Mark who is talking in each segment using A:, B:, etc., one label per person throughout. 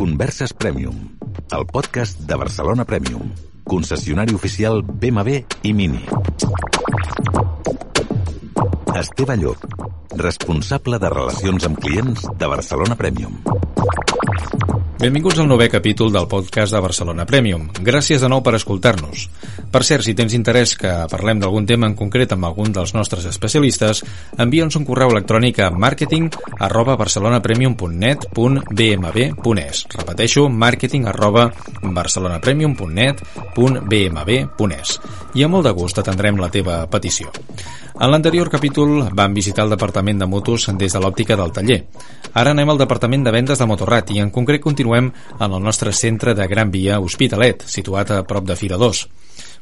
A: Converses Premium, el podcast de Barcelona Premium, concessionari oficial BMW i Mini. Esteve Llop, responsable de relacions amb clients de Barcelona Premium.
B: Benvinguts al novè capítol del podcast de Barcelona Premium. Gràcies de nou per escoltar-nos. Per cert, si tens interès que parlem d'algun tema en concret amb algun dels nostres especialistes, envia'ns un correu electrònic a marketing arroba barcelonapremium.net.bmb.es Repeteixo, marketing arroba barcelonapremium.net.bmb.es I amb molt de gust atendrem la teva petició. En l'anterior capítol vam visitar el departament de motos des de l'òptica del taller. Ara anem al departament de vendes de Motorrat i en concret continuem en el nostre centre de Gran Via Hospitalet, situat a prop de Fira 2.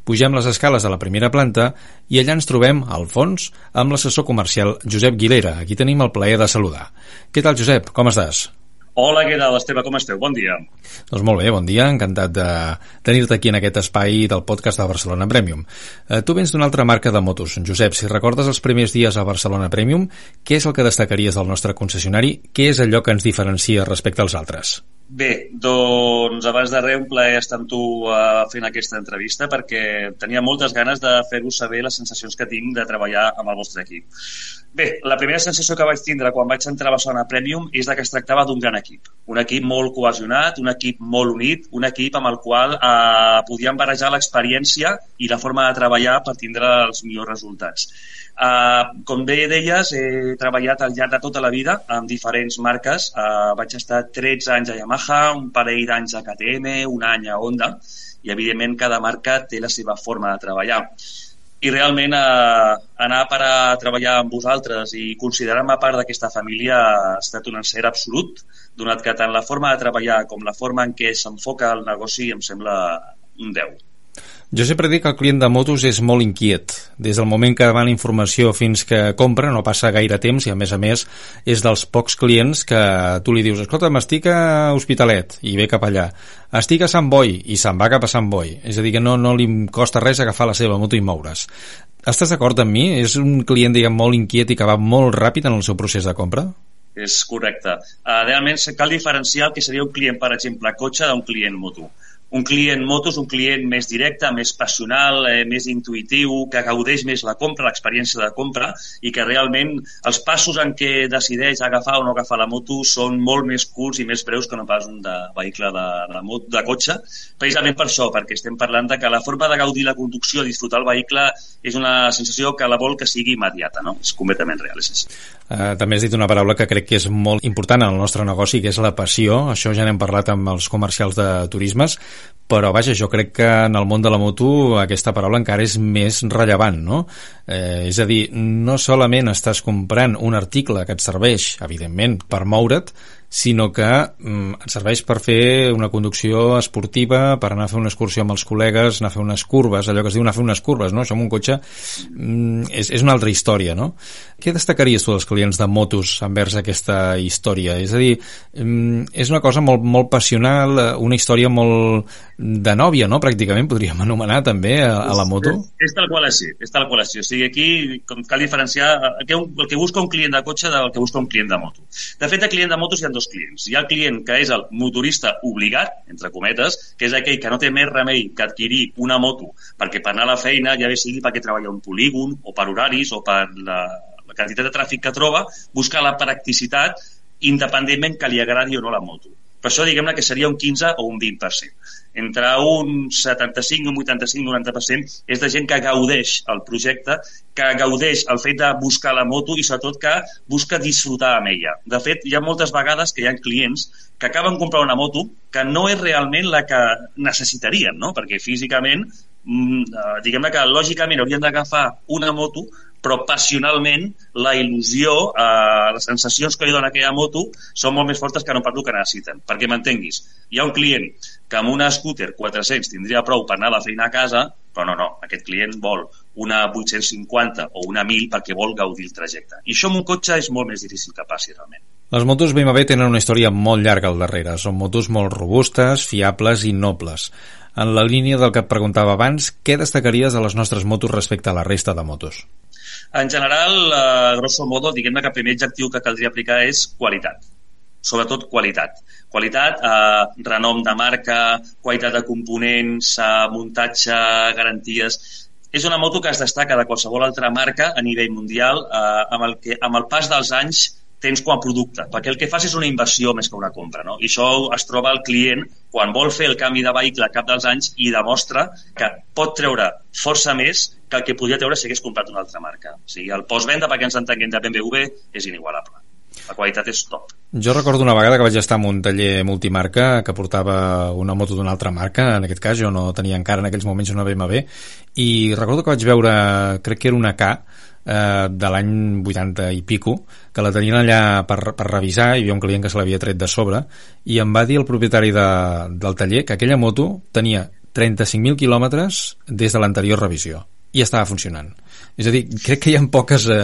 B: Pugem les escales a la primera planta i allà ens trobem, al fons, amb l'assessor comercial Josep Guilera. Aquí tenim el plaer de saludar. Què tal, Josep? Com estàs?
C: Hola, què tal, Esteve? Com esteu? Bon dia.
B: Doncs molt bé, bon dia. Encantat de tenir-te aquí en aquest espai del podcast de Barcelona Premium. Eh, tu vens d'una altra marca de motos. Josep, si recordes els primers dies a Barcelona Premium, què és el que destacaries del nostre concessionari? Què és allò que ens diferencia respecte als altres?
C: Bé, doncs abans de res un plaer estar amb tu uh, fent aquesta entrevista perquè tenia moltes ganes de fer-vos saber les sensacions que tinc de treballar amb el vostre equip. Bé, la primera sensació que vaig tindre quan vaig entrar a Barcelona Premium és de que es tractava d'un gran equip. Un equip molt cohesionat, un equip molt unit, un equip amb el qual eh, podíem barrejar l'experiència i la forma de treballar per tindre els millors resultats. Eh, com bé deies, he treballat al llarg de tota la vida amb diferents marques. Eh, vaig estar 13 anys a Yamaha, un parell d'anys a KTM, un any a Honda, i evidentment cada marca té la seva forma de treballar i realment eh, anar per a treballar amb vosaltres i considerar-me part d'aquesta família ha estat un encert absolut, donat que tant la forma de treballar com la forma en què s'enfoca el negoci em sembla un 10.
B: Jo sempre dic que el client de motos és molt inquiet. Des del moment que demana informació fins que compra, no passa gaire temps i, a més a més, és dels pocs clients que tu li dius escolta, m'estic a Hospitalet i ve cap allà. Estic a Sant Boi i se'n va cap a Sant Boi. És a dir, que no, no li costa res agafar la seva moto i moure's. Estàs d'acord amb mi? És un client, diguem, molt inquiet i que va molt ràpid en el seu procés de compra?
C: És correcte. Uh, realment cal diferenciar el que seria un client, per exemple, cotxe d'un client moto un client moto és un client més directe, més passional, eh, més intuïtiu, que gaudeix més la compra, l'experiència de compra i que realment els passos en què decideix agafar o no agafar la moto són molt més curts i més breus que no pas un de vehicle de, de, moto, de cotxe, precisament per això, perquè estem parlant de que la forma de gaudir la conducció, disfrutar el vehicle, és una sensació que la vol que sigui immediata, no? És completament real, és així.
B: Uh, també has dit una paraula que crec que és molt important en el nostre negoci, que és la passió. Això ja n'hem parlat amb els comercials de turismes, però vaja, jo crec que en el món de la moto aquesta paraula encara és més rellevant, no? Eh, és a dir, no solament estàs comprant un article que et serveix, evidentment, per moure't, sinó que mm, et serveix per fer una conducció esportiva, per anar a fer una excursió amb els col·legues, anar a fer unes curves, allò que es diu anar a fer unes curves, no? Això amb un cotxe mm, és, és una altra història, no? Què destacaries tu dels clients de motos envers aquesta història? És a dir, mm, és una cosa molt, molt passional, una història molt de nòvia, no? Pràcticament podríem anomenar també a, a la moto.
C: És, és tal qual així, és tal qual així. O sigui, aquí cal diferenciar el que, un, el que busca un client de cotxe del que busca un client de moto. De fet, de client de motos hi ha dos clients. Hi ha el client que és el motorista obligat, entre cometes, que és aquell que no té més remei que adquirir una moto perquè per anar a la feina, ja bé sigui perquè treballa un polígon o per horaris o per la, la quantitat de tràfic que troba, busca la practicitat independentment que li agradi o no la moto. Per això diguem-ne que seria un 15 o un 20%. Entre un 75, un 85, un 90% és de gent que gaudeix el projecte, que gaudeix el fet de buscar la moto i sobretot que busca disfrutar amb ella. De fet, hi ha moltes vegades que hi ha clients que acaben comprar una moto que no és realment la que necessitarien, no? perquè físicament mm, eh, diguem-ne que lògicament haurien d'agafar una moto però passionalment la il·lusió, eh, les sensacions que li dona aquella moto són molt més fortes que no per que necessiten. Perquè m'entenguis, hi ha un client que amb una scooter 400 tindria prou per anar a la feina a casa, però no, no, aquest client vol una 850 o una 1000 perquè vol gaudir el trajecte. I això amb un cotxe és molt més difícil que passi realment.
B: Les motos BMW tenen una història molt llarga al darrere. Són motos molt robustes, fiables i nobles. En la línia del que et preguntava abans, què destacaries de les nostres motos respecte a la resta de motos?
C: En general, eh, grosso modo, diguem-ne que el primer adjectiu que caldria aplicar és qualitat. sobretot qualitat. Qualitat, eh, renom de marca, qualitat de components, eh, muntatge, garanties... És una moto que es destaca de qualsevol altra marca a nivell mundial eh, amb, el que, amb el pas dels anys tens com a producte, perquè el que fas és una inversió més que una compra, no? I això es troba el client quan vol fer el canvi de vehicle al cap dels anys i demostra que pot treure força més que el que podria treure si hagués comprat una altra marca. O sigui, el postvenda, perquè ens entenguem, de BMW és inigualable. La qualitat és top.
B: Jo recordo una vegada que vaig estar en un taller multimarca que portava una moto d'una altra marca, en aquest cas jo no tenia encara en aquells moments una BMW, i recordo que vaig veure, crec que era una K, eh, de l'any 80 i pico, que la tenien allà per, per revisar, hi havia un client que se l'havia tret de sobre, i em va dir el propietari de, del taller que aquella moto tenia 35.000 quilòmetres des de l'anterior revisió i estava funcionant. És a dir, crec que hi ha poques eh,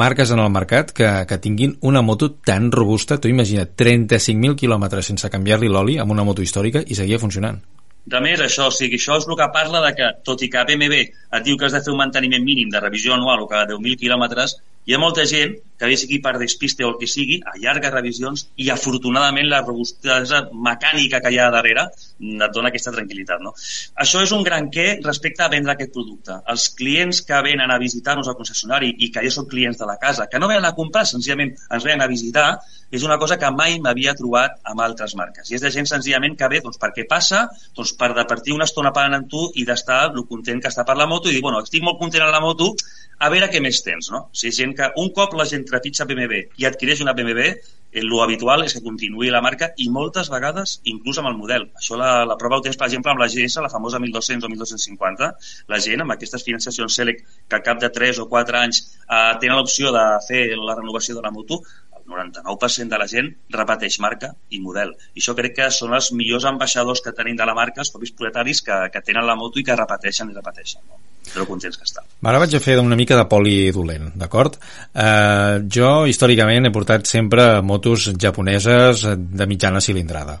B: marques en el mercat que, que tinguin una moto tan robusta, tu imagina't, 35.000 quilòmetres sense canviar-li l'oli amb una moto històrica i seguia funcionant.
C: De més, això, o sigui, això és el que parla de que, tot i que BMW et diu que has de fer un manteniment mínim de revisió anual o cada 10.000 quilòmetres, hi ha molta gent que, bé sigui per despiste o el que sigui, allarga revisions i afortunadament la robustesa mecànica que hi ha darrere et dona aquesta tranquil·litat. No? Això és un gran què respecte a vendre aquest producte. Els clients que venen a visitar-nos al concessionari i que ja són clients de la casa, que no venen a comprar, senzillament ens venen a visitar, és una cosa que mai m'havia trobat amb altres marques. I és de gent senzillament que ve doncs, perquè passa doncs, per departir una estona parlant amb tu i d'estar el content que està per la moto i dir, bueno, estic molt content amb la moto, a veure què més tens, no? O sigui, gent que un cop la gent trepitja BMW i adquireix una BMW, el eh, habitual és que continuï la marca i moltes vegades inclús amb el model. Això la, la prova ho tens, per exemple, amb la GS, la famosa 1200 o 1250. La gent amb aquestes financiacions Select que al cap de 3 o 4 anys eh, tenen l'opció de fer la renovació de la moto, 99% de la gent repeteix marca i model. I això crec que són els millors ambaixadors que tenim de la marca, els propis proletaris que, que tenen la moto i que repeteixen i repeteixen. No? Però contents que està.
B: Ara vaig a fer una mica de poli dolent, d'acord? Eh, jo, històricament, he portat sempre motos japoneses de mitjana cilindrada.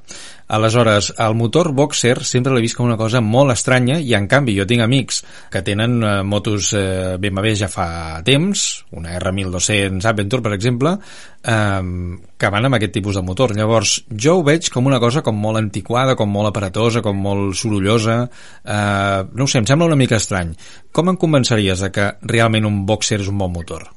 B: Aleshores, el motor Boxer sempre l'he vist com una cosa molt estranya i en canvi jo tinc amics que tenen eh, motos eh, BMW ja fa temps, una R1200 Adventure per exemple, eh, que van amb aquest tipus de motor. Llavors, jo ho veig com una cosa com molt antiquada, com molt aparatosa, com molt sorollosa, eh, no ho sé, em sembla una mica estrany. Com em convenceries de que realment un Boxer és un bon motor?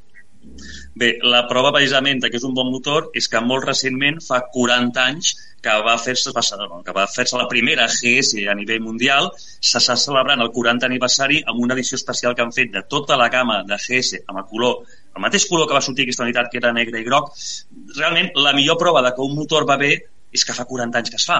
C: Bé, la prova precisament que és un bon motor és que molt recentment, fa 40 anys, que va fer-se que va fer-se la primera GS a nivell mundial, s'està celebrant el 40 aniversari amb una edició especial que han fet de tota la gamma de GS amb el color el mateix color que va sortir aquesta unitat, que era negre i groc, realment la millor prova de que un motor va bé és que fa 40 anys que es fa.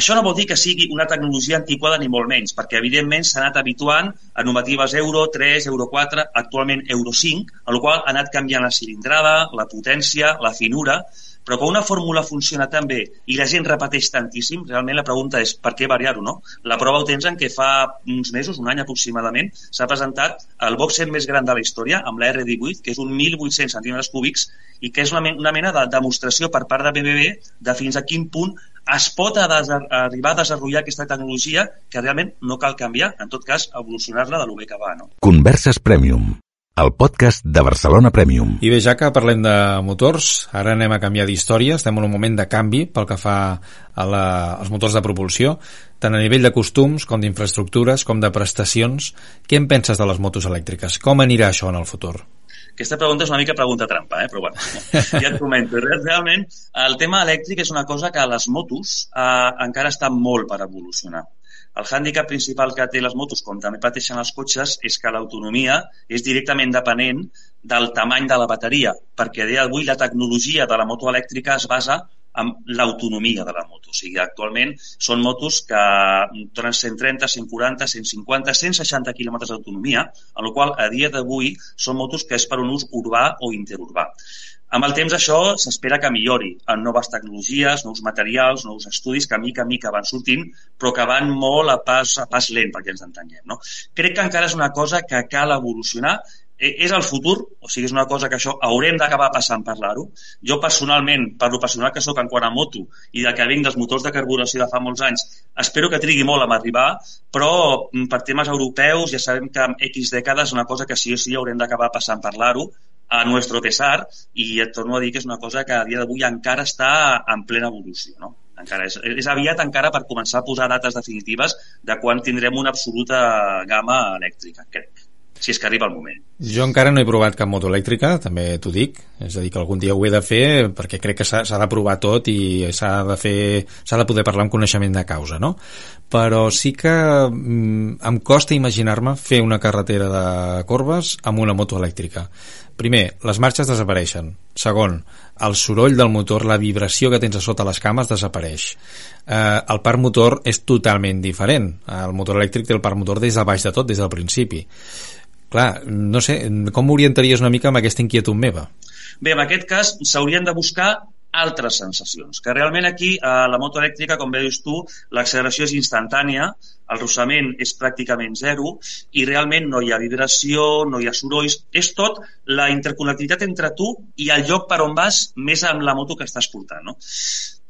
C: Això no vol dir que sigui una tecnologia antiquada ni molt menys, perquè evidentment s'ha anat habituant a normatives Euro 3, Euro 4, actualment Euro 5, a la qual ha anat canviant la cilindrada, la potència, la finura, però quan una fórmula funciona tan bé i la gent repeteix tantíssim, realment la pregunta és per què variar-ho, no? La prova ho tens en què fa uns mesos, un any aproximadament, s'ha presentat el box set més gran de la història, amb la R18, que és un 1.800 centímetres cúbics i que és una, una mena de demostració per part de BMW de fins a quin punt es pot a arribar a desenvolupar aquesta tecnologia que realment no cal canviar, en tot cas, evolucionar-la de lo bé que va. No?
A: Converses Premium el podcast de Barcelona Premium.
B: I bé, ja que parlem de motors, ara anem a canviar d'història, estem en un moment de canvi pel que fa a la, als motors de propulsió, tant a nivell de costums com d'infraestructures com de prestacions. Què en penses de les motos elèctriques? Com anirà això en el futur?
C: Aquesta pregunta és una mica pregunta trampa, eh? però bueno, ja et comento. Realment, el tema elèctric és una cosa que a les motos eh, encara està molt per evolucionar. El hàndicap principal que té les motos, com també pateixen els cotxes, és que l'autonomia és directament depenent del tamany de la bateria, perquè a dia d'avui la tecnologia de la moto elèctrica es basa en l'autonomia de la moto. O sigui, actualment són motos que donen 130, 140, 150, 160 km d'autonomia, en la qual a dia d'avui són motos que és per un ús urbà o interurbà. Amb el temps això s'espera que millori en noves tecnologies, nous materials, nous estudis que mica a mica van sortint, però que van molt a pas, a pas lent perquè ens entenguem. No? Crec que encara és una cosa que cal evolucionar és el futur, o sigui, és una cosa que això haurem d'acabar passant parlar-ho. Jo personalment, per lo personal que sóc en quant a moto i de que vinc dels motors de carburació de fa molts anys, espero que trigui molt a arribar, però mm, per temes europeus ja sabem que en X dècades és una cosa que sí o sí haurem d'acabar passant parlar-ho a nuestro pesar i et torno a dir que és una cosa que a dia d'avui encara està en plena evolució. No? encara és, és aviat encara per començar a posar dates definitives de quan tindrem una absoluta gamma elèctrica, crec si és que arriba el moment.
B: Jo encara no he provat cap moto elèctrica, també t'ho dic, és a dir, que algun dia ho he de fer perquè crec que s'ha de provar tot i s'ha de fer s'ha de poder parlar amb coneixement de causa, no? Però sí que mm, em costa imaginar-me fer una carretera de corbes amb una moto elèctrica. Primer, les marxes desapareixen. Segon, el soroll del motor, la vibració que tens a sota les cames desapareix. Eh, el parc motor és totalment diferent. El motor elèctric té el parc motor des de baix de tot, des del principi clar, no sé, com orientaries una mica amb aquesta inquietud meva?
C: Bé, en aquest cas s'haurien de buscar altres sensacions, que realment aquí a la moto elèctrica, com dius tu, l'acceleració és instantània, el rossament és pràcticament zero i realment no hi ha vibració, no hi ha sorolls, és tot la interconnectivitat entre tu i el lloc per on vas més amb la moto que estàs portant. No?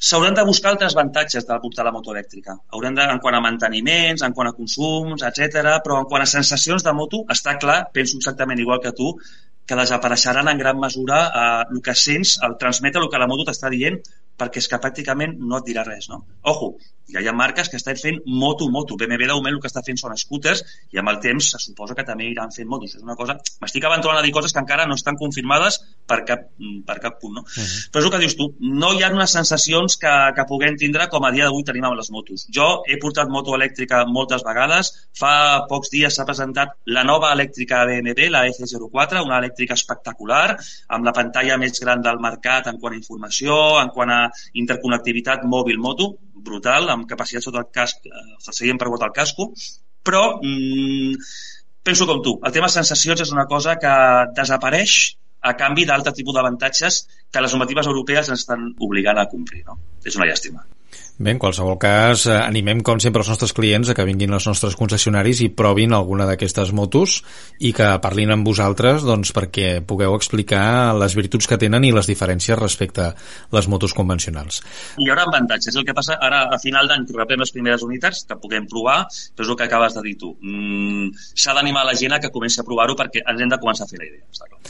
C: S'hauran de buscar altres avantatges de portar la moto elèctrica. Hauran de, en quant a manteniments, en quant a consums, etc. però en quant a sensacions de moto, està clar, penso exactament igual que tu, que desapareixeran en gran mesura eh, el que sents, el transmetre el que la moto t'està dient, perquè és que pràcticament no et dirà res. No? Ojo, ja hi ha marques que estan fent moto-moto. BMW de moment el que està fent són scooters i amb el temps se suposa que també iran fent motos. És una cosa... M'estic aventurant a dir coses que encara no estan confirmades per cap, per cap punt. No? Uh mhm. -huh. Però és el que dius tu, no hi ha unes sensacions que, que puguem tindre com a dia d'avui tenim amb les motos. Jo he portat moto elèctrica moltes vegades. Fa pocs dies s'ha presentat la nova elèctrica BMW, la F04, una elèctrica espectacular, amb la pantalla més gran del mercat en quant a informació, en quant a interconnectivitat mòbil-moto brutal, amb capacitat sota el casc, eh, seguint per botar el casco, però mm, penso com tu, el tema sensacions és una cosa que desapareix a canvi d'altre tipus d'avantatges que les normatives europees ens estan obligant a complir. No? És una llàstima.
B: Bé, en qualsevol cas, eh, animem com sempre els nostres clients a que vinguin als nostres concessionaris i provin alguna d'aquestes motos i que parlin amb vosaltres doncs, perquè pugueu explicar les virtuts que tenen i les diferències respecte a les motos convencionals.
C: Hi haurà avantatges. El que passa ara a final d'any trobem les primeres unitats que puguem provar, però és el que acabes de dir tu. Mm, S'ha d'animar la gent a que comenci a provar-ho perquè ens hem de començar a fer la idea. Està clar.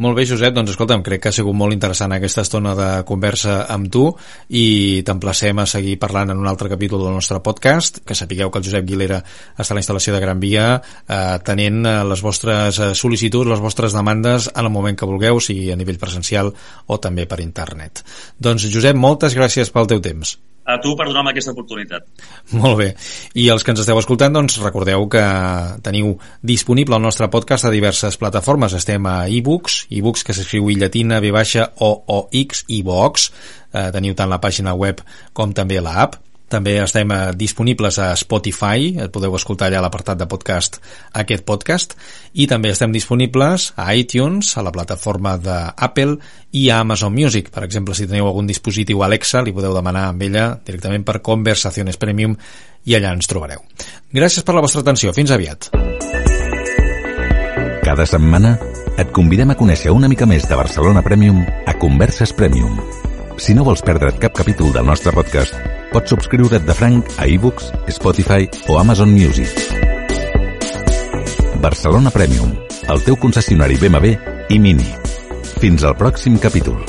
B: Molt bé, Josep, doncs escolta'm, crec que ha sigut molt interessant aquesta estona de conversa amb tu i t'emplacem a seguir parlant en un altre capítol del nostre podcast, que sapigueu que el Josep Guilera està a la instal·lació de Gran Via eh, tenint eh, les vostres eh, sol·licituds, les vostres demandes en el moment que vulgueu, sigui a nivell presencial o també per internet. Doncs Josep, moltes gràcies pel teu temps
C: a tu per donar-me aquesta oportunitat.
B: Molt bé. I els que ens esteu escoltant, doncs recordeu que teniu disponible el nostre podcast a diverses plataformes. Estem a ebooks, ebooks que s'escriu i llatina, v baixa, o, o, x, i box. Eh, teniu tant la pàgina web com també la app també estem eh, disponibles a Spotify, podeu escoltar allà l'apartat de podcast aquest podcast, i també estem disponibles a iTunes, a la plataforma d'Apple i a Amazon Music. Per exemple, si teniu algun dispositiu Alexa, li podeu demanar amb ella directament per Conversaciones Premium i allà ens trobareu. Gràcies per la vostra atenció. Fins aviat.
A: Cada setmana et convidem a conèixer una mica més de Barcelona Premium a Converses Premium. Si no vols perdre't cap capítol del nostre podcast, Pots subscriure't de franc a ebooks, Spotify o Amazon Music. Barcelona Premium, el teu concessionari BMW i Mini. Fins al pròxim capítol.